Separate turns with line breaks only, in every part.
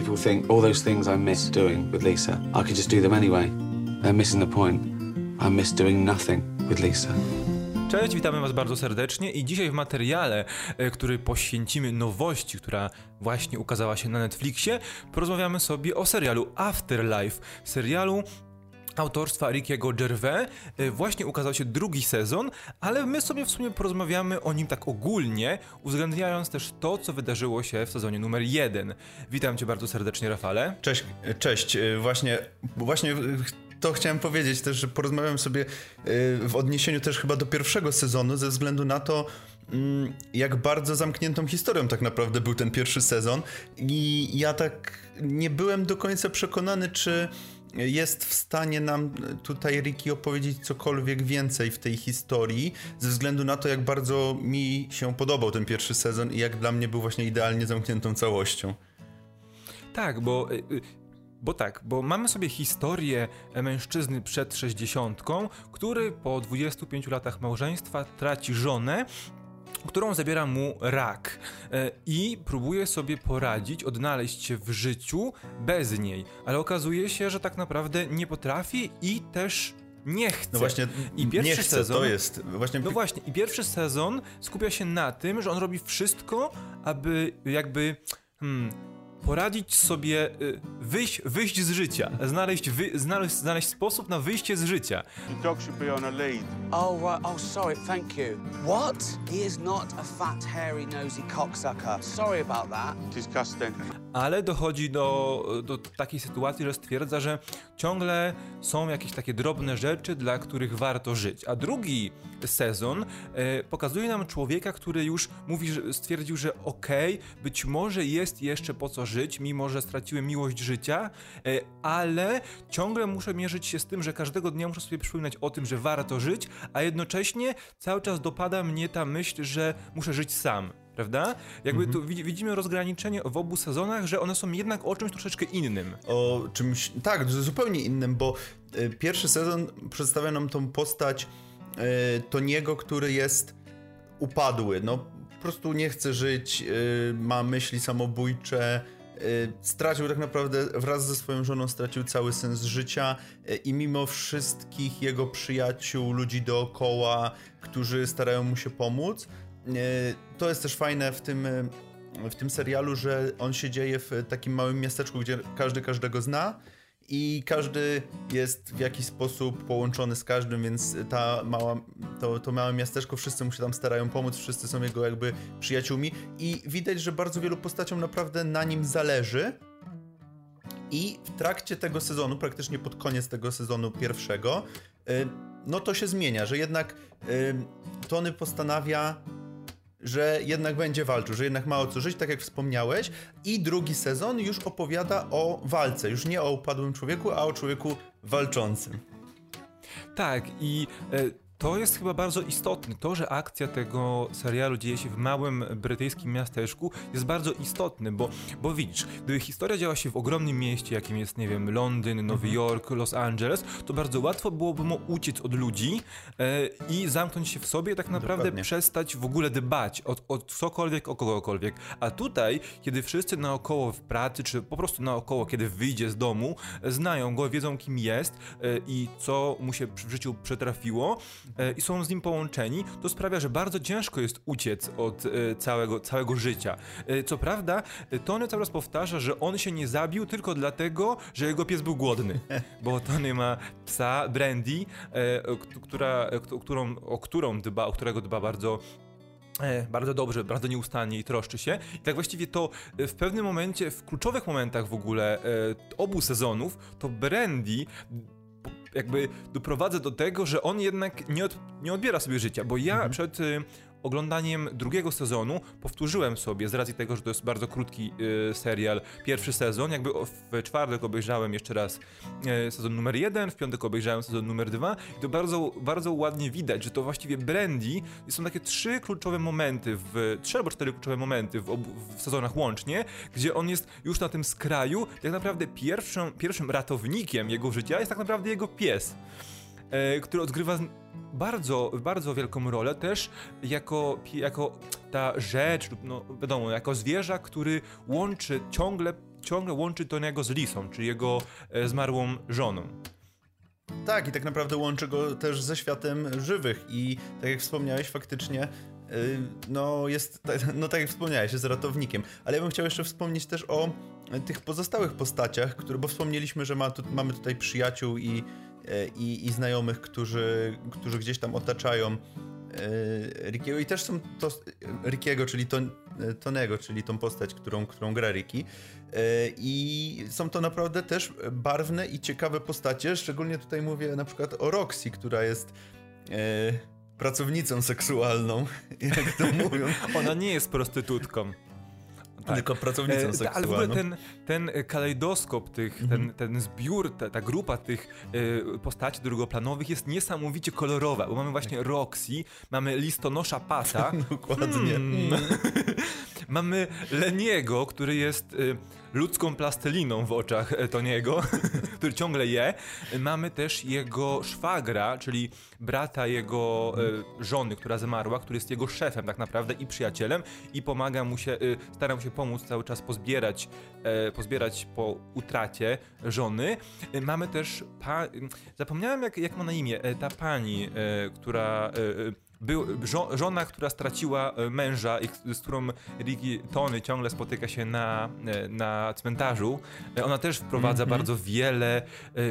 people think all those things I miss doing with Lisa, I could just do them anyway. They're missing the point. I miss doing nothing with Lisa.
Cześć, witamy Was bardzo serdecznie i dzisiaj w materiale, e, który poświęcimy nowości, która właśnie ukazała się na Netflixie, porozmawiamy sobie o serialu Afterlife, serialu autorstwa Rickiego Gervais. E, Właśnie ukazał się drugi sezon, ale my sobie w sumie porozmawiamy o nim tak ogólnie, uwzględniając też to, co wydarzyło się w sezonie numer jeden. Witam Cię bardzo serdecznie, Rafale.
Cześć, cześć. y, Właśnie, właśnie to chciałem powiedzieć też, że porozmawiam sobie y, w odniesieniu też chyba do pierwszego sezonu, ze względu na to, mm, jak bardzo zamkniętą historią tak naprawdę był ten pierwszy sezon. I ja tak nie byłem do końca przekonany, czy jest w stanie nam tutaj Ricky opowiedzieć cokolwiek więcej w tej historii, ze względu na to, jak bardzo mi się podobał ten pierwszy sezon i jak dla mnie był właśnie idealnie zamkniętą całością.
Tak, bo. y, y, Bo tak, bo mamy sobie historię mężczyzny przed 60, który po 25 latach małżeństwa traci żonę, którą zabiera mu rak e, i próbuje sobie poradzić, odnaleźć się w życiu bez niej, ale okazuje się, że tak naprawdę nie potrafi i też nie chce.
No właśnie,
I pierwszy
nie chcę,
sezon,
to jest właśnie...
no właśnie, i pierwszy sezon skupia się na tym, że on robi wszystko, aby jakby hmm, poradzić sobie, y, wyjść, wyjść z życia, znaleźć, wy, znaleźć, znaleźć sposób na wyjście z życia.
The dog should be on a lead.
Oh, right. Oh, sorry. Thank you. What? He is not a fat, hairy, nosy cocksucker. Sorry about that.
Disgusting.
Ale dochodzi do, do takiej sytuacji, że stwierdza, że ciągle są jakieś takie drobne rzeczy, dla których warto żyć. A drugi sezon e, pokazuje nam człowieka, który już mówi, że stwierdził, że okej, być może jest jeszcze po co żyć, mimo że straciłem miłość życia, e, ale ciągle muszę mierzyć się z tym, że każdego dnia muszę sobie przypominać o tym, że warto żyć, a jednocześnie cały czas dopada mnie ta myśl, że muszę żyć sam. Prawda? Jakby tu widzi- widzimy rozgraniczenie w obu sezonach, że one są jednak o czymś troszeczkę innym.
o czymś, tak, zupełnie innym, bo y, pierwszy sezon przedstawia nam tą postać y, Toniego, który jest upadły, no po prostu nie chce żyć, y, ma myśli samobójcze, stracił tak naprawdę wraz ze swoją żoną stracił cały sens życia y, i mimo wszystkich jego przyjaciół, ludzi dookoła, którzy starają mu się pomóc, y, to jest też fajne w tym y, w tym serialu, że on się dzieje w takim małym miasteczku, gdzie każdy każdego zna i każdy jest w jakiś sposób połączony z każdym, więc ta mała, to, to małe miasteczko, wszyscy mu się tam starają pomóc, wszyscy są jego jakby przyjaciółmi i widać, że bardzo wielu postaciom naprawdę na nim zależy. I w trakcie tego sezonu, praktycznie pod koniec tego sezonu pierwszego, y, no to się zmienia, że jednak y, Tony postanawia że jednak będzie walczył, że jednak ma o co żyć, tak jak wspomniałeś. I drugi sezon już opowiada o walce, już nie o upadłym człowieku, a o człowieku walczącym.
Tak, i e, to jest chyba bardzo istotne. To, że akcja tego serialu dzieje się w małym brytyjskim miasteczku, jest bardzo istotne, bo, bo widzisz, gdyby historia działa się w ogromnym mieście, jakim jest, nie wiem, Londyn, Nowy Jork, Los Angeles, to bardzo łatwo byłoby mu uciec od ludzi e, i zamknąć się w sobie tak naprawdę
Dokładnie.
przestać w ogóle dbać o, o cokolwiek, o kogokolwiek. A tutaj, kiedy wszyscy naokoło w pracy, czy po prostu naokoło, kiedy wyjdzie z domu, znają go, wiedzą kim jest e, i co mu się w życiu przetrafiło i są z nim połączeni, to sprawia, że bardzo ciężko jest uciec od e, całego, całego życia. E, Co prawda, e, Tony cały czas powtarza, że on się nie zabił tylko dlatego, że jego pies był głodny. Bo Tony ma psa, Brandy, e, która, e, którą, o którą dba, o którego dba bardzo E, bardzo dobrze, bardzo nieustannie i troszczy się. I tak właściwie to e, w pewnym momencie, w kluczowych momentach w ogóle e, obu sezonów, to Brandy jakby doprowadza do tego, że on jednak nie, od, nie odbiera sobie życia, bo ja przed e, oglądaniem drugiego sezonu powtórzyłem sobie, z racji tego, że to jest bardzo krótki e, serial, pierwszy sezon, jakby w czwartek obejrzałem jeszcze raz e, sezon numer jeden, w piątek obejrzałem sezon numer dwa i to bardzo, bardzo ładnie widać, że to właściwie Brandy są takie trzy kluczowe momenty, w, trzy albo cztery kluczowe momenty w, obu, w sezonach łącznie, gdzie on jest już na tym skraju, tak naprawdę pierwszym, ratownikiem jego życia jest tak naprawdę jego pies który odgrywa bardzo, bardzo wielką rolę też jako, jako ta rzecz, no wiadomo, jako zwierzak, który łączy ciągle ciągle łączy Tony'ego z Lisą, czy jego e, zmarłą żoną.
Tak, i tak naprawdę łączy go też ze światem żywych i tak jak wspomniałeś, faktycznie y, no jest, no tak jak wspomniałeś, jest ratownikiem. Ale ja bym chciał jeszcze wspomnieć też o tych pozostałych postaciach, które, bo wspomnieliśmy, że ma tu, mamy tutaj przyjaciół i, e, i, i znajomych, którzy, którzy gdzieś tam otaczają e, Rickiego i też są to Rickiego, czyli Ton, Tonego, czyli tą postać, którą, którą gra Ricky. E, I są to naprawdę też barwne i ciekawe postacie, szczególnie tutaj mówię na przykład o Roxy, która jest e, pracownicą seksualną, jak to mówią.
Ona nie jest prostytutką.
Tak. Tylko pracownicą
E,
seksualną.
Ale w ogóle ten, ten e, kalejdoskop tych,
Mhm.
ten, ten zbiór, ta, ta grupa tych e, postaci drugoplanowych jest niesamowicie kolorowa, bo mamy właśnie Roxy, mamy listonosza Pata,
Dokładnie.
Hmm. mamy Leniego, który jest e, ludzką plasteliną w oczach e, Toniego, który ciągle je. Mamy też jego szwagra, czyli brata jego e, żony, która zmarła, który jest jego szefem tak naprawdę i przyjacielem i pomaga mu się, stara mu się pomóc cały czas pozbierać, pozbierać po utracie żony. Mamy też, pa, zapomniałem jak, jak ma na imię, ta pani, która... Był, żo, żona, która straciła e, męża i z którą Ricky Tony ciągle spotyka się na, e, na cmentarzu, e, ona też wprowadza bardzo wiele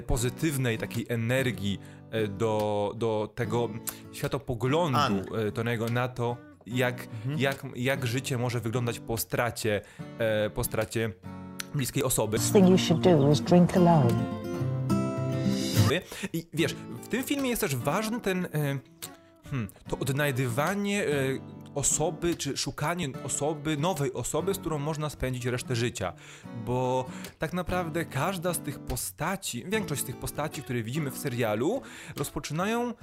pozytywnej takiej energii do, do tego światopoglądu
Ann.
e, Tonego na to, jak, jak, jak życie może wyglądać po stracie, po stracie bliskiej osoby. I wiesz, w tym filmie jest też ważny ten. Hmm, to odnajdywanie e, osoby, czy szukanie osoby, nowej osoby, z którą można spędzić resztę życia. Bo tak naprawdę każda z tych postaci, większość z tych postaci, które widzimy w serialu, rozpoczynają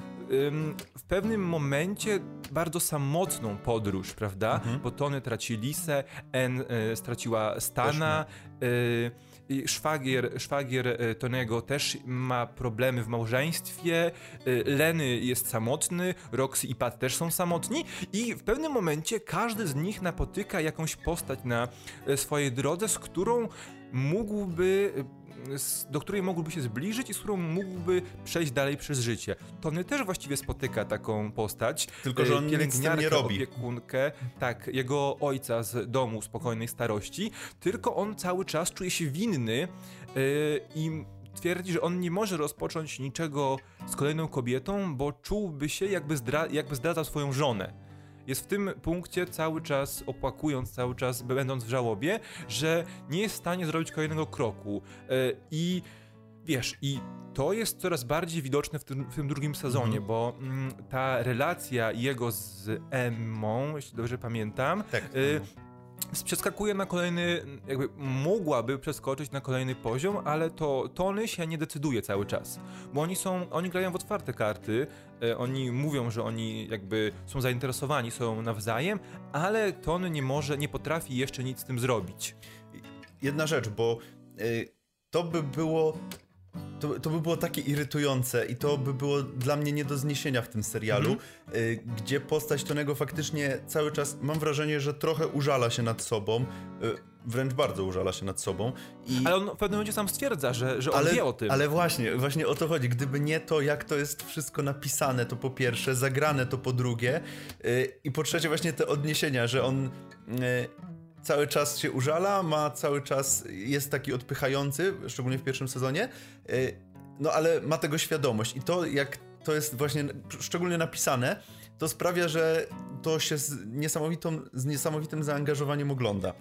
w pewnym momencie bardzo samotną podróż, prawda? Bo Tony traci Lisę, En e, straciła Stana. y, i szwagier, szwagier e, Tonego też ma problemy w małżeństwie, e, Leny jest samotny, Roxy i Pat też są samotni. I w pewnym momencie każdy z nich napotyka jakąś postać na e, swojej drodze, z którą mógłby z- do której mógłby się zbliżyć i z którą mógłby przejść dalej przez życie. Tony też właściwie spotyka taką postać.
Tylko, że
e,
on tym nie
pielęgniarkę,
robi.
opiekunkę, tak, jego ojca z domu spokojnej starości, tylko on cały czas czuje się winny yy, i twierdzi, że on nie może rozpocząć niczego z kolejną kobietą, bo czułby się jakby, zdra- jakby zdradzał swoją żonę. Jest w tym punkcie cały czas opłakując, cały czas będąc w żałobie, że nie jest w stanie zrobić kolejnego kroku. Yy, I wiesz, i to jest coraz bardziej widoczne w tym, w tym drugim sezonie, bo mm, ta relacja jego z Emmą, jeśli dobrze pamiętam,
Tak.
y, przeskakuje na kolejny, jakby mogłaby przeskoczyć na kolejny poziom, ale to Tony się nie decyduje cały czas, bo oni są, oni grają w otwarte karty, e, oni mówią, że oni jakby są zainteresowani, są nawzajem, ale Tony nie może, nie potrafi jeszcze nic z tym zrobić.
jedna rzecz, bo y, to by było. To, to by było takie irytujące i to by było dla mnie nie do zniesienia w tym serialu, y, gdzie postać Tonego faktycznie cały czas, mam wrażenie, że trochę użala się nad sobą, y, wręcz bardzo użala się nad sobą. I,
Ale on w pewnym momencie sam stwierdza, że, że on wie o tym.
ale właśnie, właśnie o to chodzi. Gdyby nie to, jak to jest wszystko napisane, to po pierwsze, zagrane to po drugie yy, i po trzecie właśnie te odniesienia, że on yy, cały czas się użala, ma cały czas, jest taki odpychający, szczególnie w pierwszym sezonie, yy, no ale ma tego świadomość. I to jak to jest właśnie szczególnie napisane, to sprawia, że to się z, niesamowitą, z niesamowitym zaangażowaniem ogląda.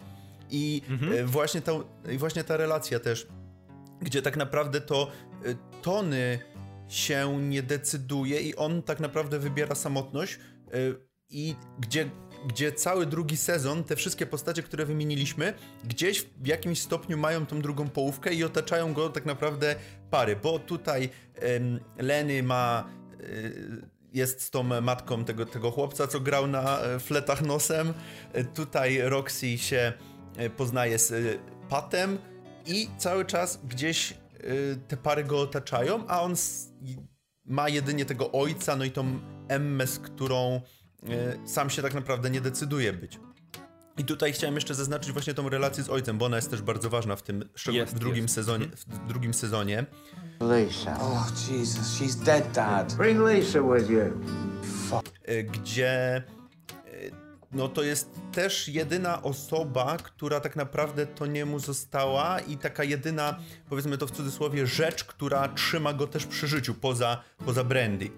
I yy, właśnie, ta, właśnie ta relacja też gdzie tak naprawdę to y, Tony się nie decyduje i on tak naprawdę wybiera samotność y, i gdzie, gdzie cały drugi sezon, te wszystkie postacie, które wymieniliśmy, gdzieś w jakimś stopniu mają tą drugą połówkę i otaczają go tak naprawdę pary, bo tutaj em, Lenny ma y, jest z tą matką tego, tego chłopca, co grał na e, fletach nosem. E, Tutaj Roxy się poznaje z Patem i cały czas gdzieś te pary go otaczają, a on ma jedynie tego ojca, no i tą Emmę, z którą sam się tak naprawdę nie decyduje być. I tutaj chciałem jeszcze zaznaczyć właśnie tą relację z ojcem, bo ona jest też bardzo ważna w tym, szczególnie
Jest,
w drugim
jest.
sezonie. W drugim sezonie.
Lisa.
Oh, Jesus, she's dead, Dad.
Bring Lisa with you.
y, gdzie y, no to jest też jedyna osoba, która tak naprawdę to niemu została i taka jedyna, powiedzmy to w cudzysłowie, rzecz, która trzyma go też przy życiu, poza, poza Brandy.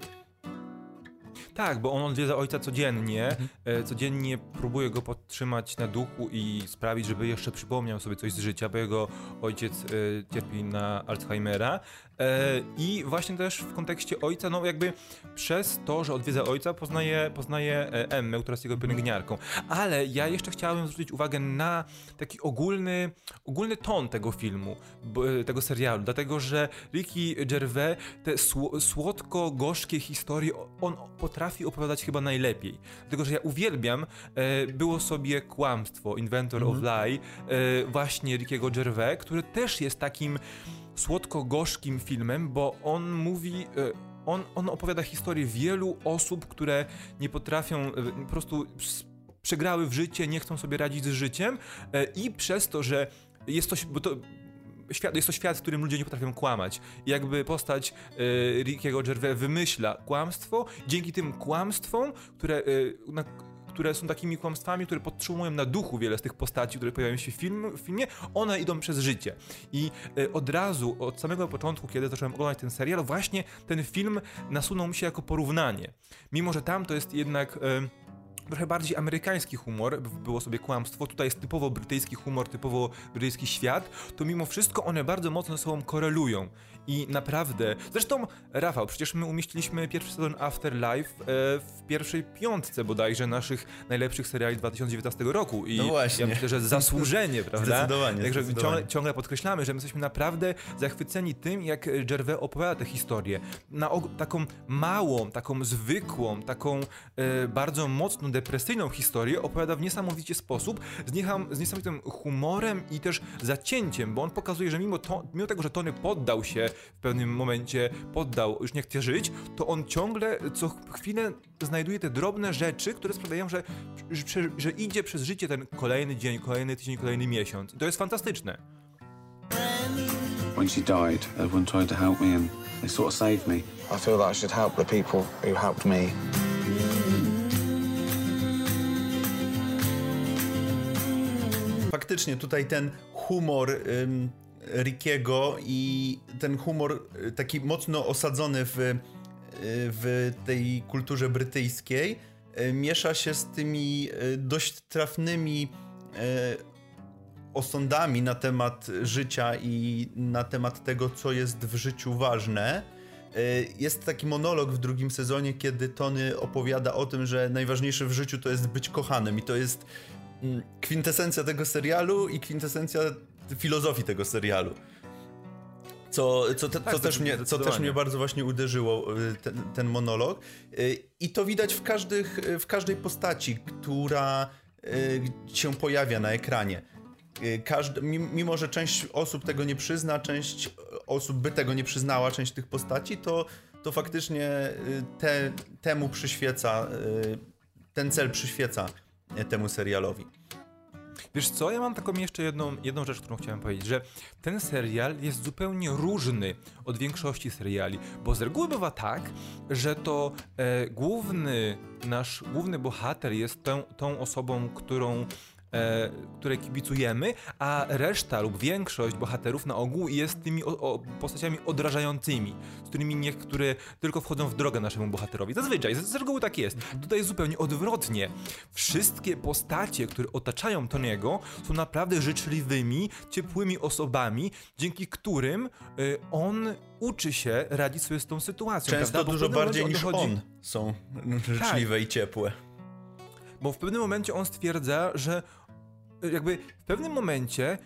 Tak, bo on odwiedza ojca codziennie, e, codziennie próbuje go podtrzymać na duchu i sprawić, żeby jeszcze przypomniał sobie coś z życia, bo jego ojciec e, cierpi na Alzheimera. E, I właśnie też w kontekście ojca, no jakby przez to, że odwiedza ojca, poznaje, poznaje Emmę, która jest jego pielęgniarką. Ale ja jeszcze chciałem zwrócić uwagę na taki ogólny, ogólny ton tego filmu, tego serialu, dlatego że Ricky Gervais te sło- słodko-gorzkie historie on potrafi opowiadać chyba najlepiej. Dlatego, że ja uwielbiam e, było sobie kłamstwo, Inventor of Lie, e, właśnie Rickiego Gervais, który też jest takim słodko-gorzkim filmem, bo on mówi... E, on, on opowiada historię wielu osób, które nie potrafią e, po prostu przegrały w życie, nie chcą sobie radzić z życiem e, i przez to, że jest to, bo to świat, jest to świat, w którym ludzie nie potrafią kłamać. I jakby postać e, Rickiego Gervais wymyśla kłamstwo, dzięki tym kłamstwom, które, e, na, które są takimi kłamstwami, które podtrzymują na duchu wiele z tych postaci, które pojawiają się w, film, w filmie, one idą przez życie. I e, od razu, od samego początku, kiedy zacząłem oglądać ten serial, właśnie ten film nasunął mi się jako porównanie. Mimo, że tam to jest jednak... E, trochę bardziej amerykański humor, było sobie kłamstwo, tutaj jest typowo brytyjski humor, typowo brytyjski świat, to mimo wszystko one bardzo mocno ze sobą korelują. I naprawdę, zresztą Rafał, przecież my umieściliśmy pierwszy sezon Afterlife e, w pierwszej piątce bodajże naszych najlepszych seriali 2019 roku. I
No właśnie.
ja myślę, że zasłużenie, prawda?
Zdecydowanie,
Także
zdecydowanie.
ciągle, podkreślamy, że my jesteśmy naprawdę zachwyceni tym, jak Gervais opowiada tę historię. Na taką małą, taką zwykłą, taką e, bardzo mocno depresyjną historię opowiada w niesamowicie sposób, z, niecham, z niesamowitym humorem i też zacięciem, bo on pokazuje, że mimo, to, mimo tego, że Tony poddał się w pewnym momencie, poddał, już nie chce żyć, to on ciągle co chwilę znajduje te drobne rzeczy, które sprawiają, że, że, że idzie przez życie ten kolejny dzień, kolejny tydzień, kolejny miesiąc. I to jest fantastyczne.
When she died, everyone tried to help me and they sort of saved me.
I feel that I should help the people who helped me.
Faktycznie tutaj ten humor ym, Rickiego i ten humor y, taki mocno osadzony w, y, w tej kulturze brytyjskiej y, miesza się z tymi dość trafnymi osądami na temat życia i na temat tego, co jest w życiu ważne. Jest taki monolog w drugim sezonie, kiedy Tony opowiada o tym, że najważniejsze w życiu to jest być kochanym i to jest kwintesencja tego serialu i kwintesencja filozofii tego serialu. Co, co, te,
Tak,
co, też mnie, co też mnie bardzo właśnie uderzyło, y, ten, ten monolog. Y, I to widać w, każdych, w każdej postaci, która y, się pojawia na ekranie. Y, Każdy, mim- mimo, że część osób tego nie przyzna, część osób by tego nie przyznała, część tych postaci, to, to faktycznie y, te, temu przyświeca, y, ten cel przyświeca y, temu serialowi.
Wiesz co, ja mam taką jeszcze jedną, jedną rzecz, którą chciałem powiedzieć, że ten serial jest zupełnie różny od większości seriali, bo z reguły bywa tak, że to e, główny, nasz główny bohater jest tą, tą osobą, którą e, której kibicujemy, a reszta lub większość bohaterów na ogół jest tymi o, o, postaciami odrażającymi, z którymi niektóre tylko wchodzą w drogę naszemu bohaterowi. Zazwyczaj, z, z reguły tak jest. Tutaj jest zupełnie odwrotnie. Wszystkie postacie, które otaczają Tony'ego są naprawdę życzliwymi, ciepłymi osobami, dzięki którym y, on uczy się radzić sobie z tą sytuacją.
Często dużo bardziej niż
momencie
on są życzliwe i ciepłe.
bo w pewnym momencie on stwierdza, że jakby w pewnym momencie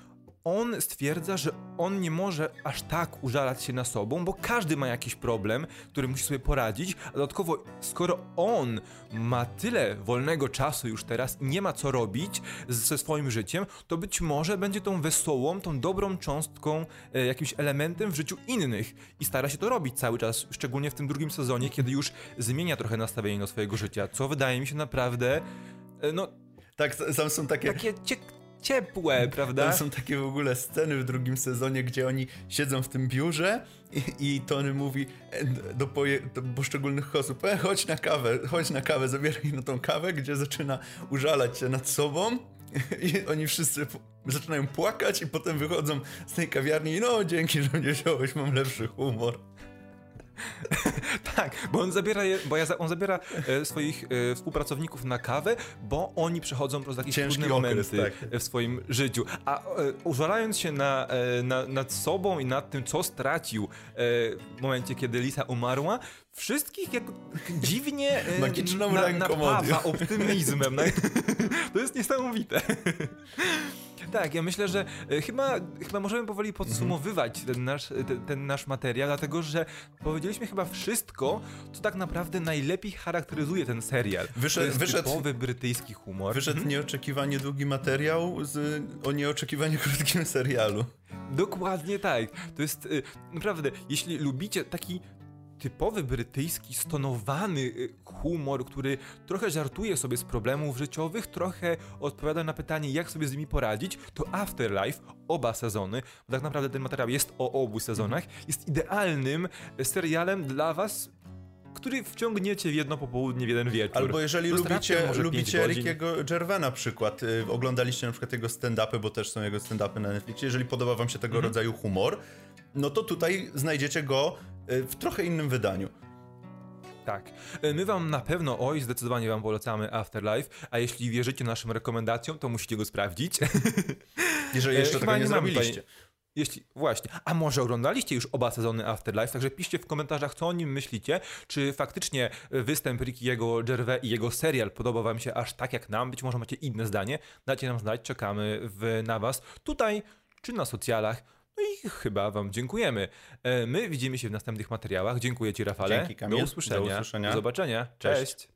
on stwierdza, że on nie może aż tak użalać się na sobą, bo każdy ma jakiś problem, który musi sobie poradzić, a dodatkowo skoro on ma tyle wolnego czasu już teraz i nie ma co robić ze swoim życiem, to być może będzie tą wesołą, tą dobrą cząstką, e, jakimś elementem w życiu innych. I stara się to robić cały czas, szczególnie w tym drugim sezonie, kiedy już zmienia trochę nastawienie do swojego życia, co wydaje mi się naprawdę, e, no
Tak, tam są takie...
Takie cie ciepłe, prawda?
Tam są takie w ogóle sceny w drugim sezonie, gdzie oni siedzą w tym biurze i, i Tony mówi e, do, poje, do poszczególnych osób, e, chodź na kawę, chodź na kawę, zabieraj na tą kawę, gdzie zaczyna użalać się nad sobą i oni wszyscy zaczynają płakać i potem wychodzą z tej kawiarni i no dzięki, że mnie wziąłeś, mam lepszy humor.
Tak, bo on zabiera, je, bo ja on zabiera e, swoich e, współpracowników na kawę, bo oni przechodzą przez jakieś
Ciężki
trudne
okres,
momenty
tak.
e, w swoim życiu. A e, użalając się na, e, na, nad sobą i nad tym, co stracił e, w momencie, kiedy Lisa umarła, wszystkich jak dziwnie e,
Magiczną
na,
ręką
napawa optymizmem. To jest niesamowite. Tak, ja myślę, że e, chyba, chyba możemy powoli podsumowywać ten, nasz, ten, ten nasz materiał, dlatego że powiedzieliśmy chyba wszystko, co tak naprawdę najlepiej charakteryzuje ten serial.
Wyszedł-
to jest
wyszedł-
typowy brytyjski humor.
Wyszedł nieoczekiwanie długi materiał z, o nieoczekiwanie krótkim serialu.
Dokładnie tak. To jest y, naprawdę, jeśli lubicie taki typowy brytyjski, stonowany y, humor, który trochę żartuje sobie z problemów życiowych, trochę odpowiada na pytanie, jak sobie z nimi poradzić, to Afterlife, oba sezony, bo tak naprawdę ten materiał jest o obu sezonach, jest idealnym serialem dla was, który wciągniecie w jedno popołudnie, w jeden wieczór.
Albo jeżeli lubicie, lubicie. Rickiego Gervaisa na przykład, y, oglądaliście na przykład jego stand-upy, bo też są jego stand-upy na Netflixie, jeżeli podoba wam się tego
Mhm.
rodzaju humor, no to tutaj znajdziecie go w trochę innym wydaniu.
Tak. E, My wam na pewno, oj, zdecydowanie wam polecamy Afterlife, a jeśli wierzycie naszym rekomendacjom, to musicie go sprawdzić.
Jeżeli
E,
jeszcze
chyba
tego nie,
nie
zrobiliście.
tutaj- Jeśli, właśnie, a może oglądaliście już oba sezony Afterlife, także piszcie w komentarzach, co o nim myślicie, czy faktycznie występ Rickiego Gervais i jego serial podoba wam się aż tak jak nam, być może macie inne zdanie, dajcie nam znać, czekamy w, na was tutaj, czy na socjalach, no i chyba wam dziękujemy. E, My widzimy się w następnych materiałach, dziękuję ci Rafale,
Dzięki, Kamil.
do usłyszenia,
Do usłyszenia.
do zobaczenia,
Cześć.
Cześć.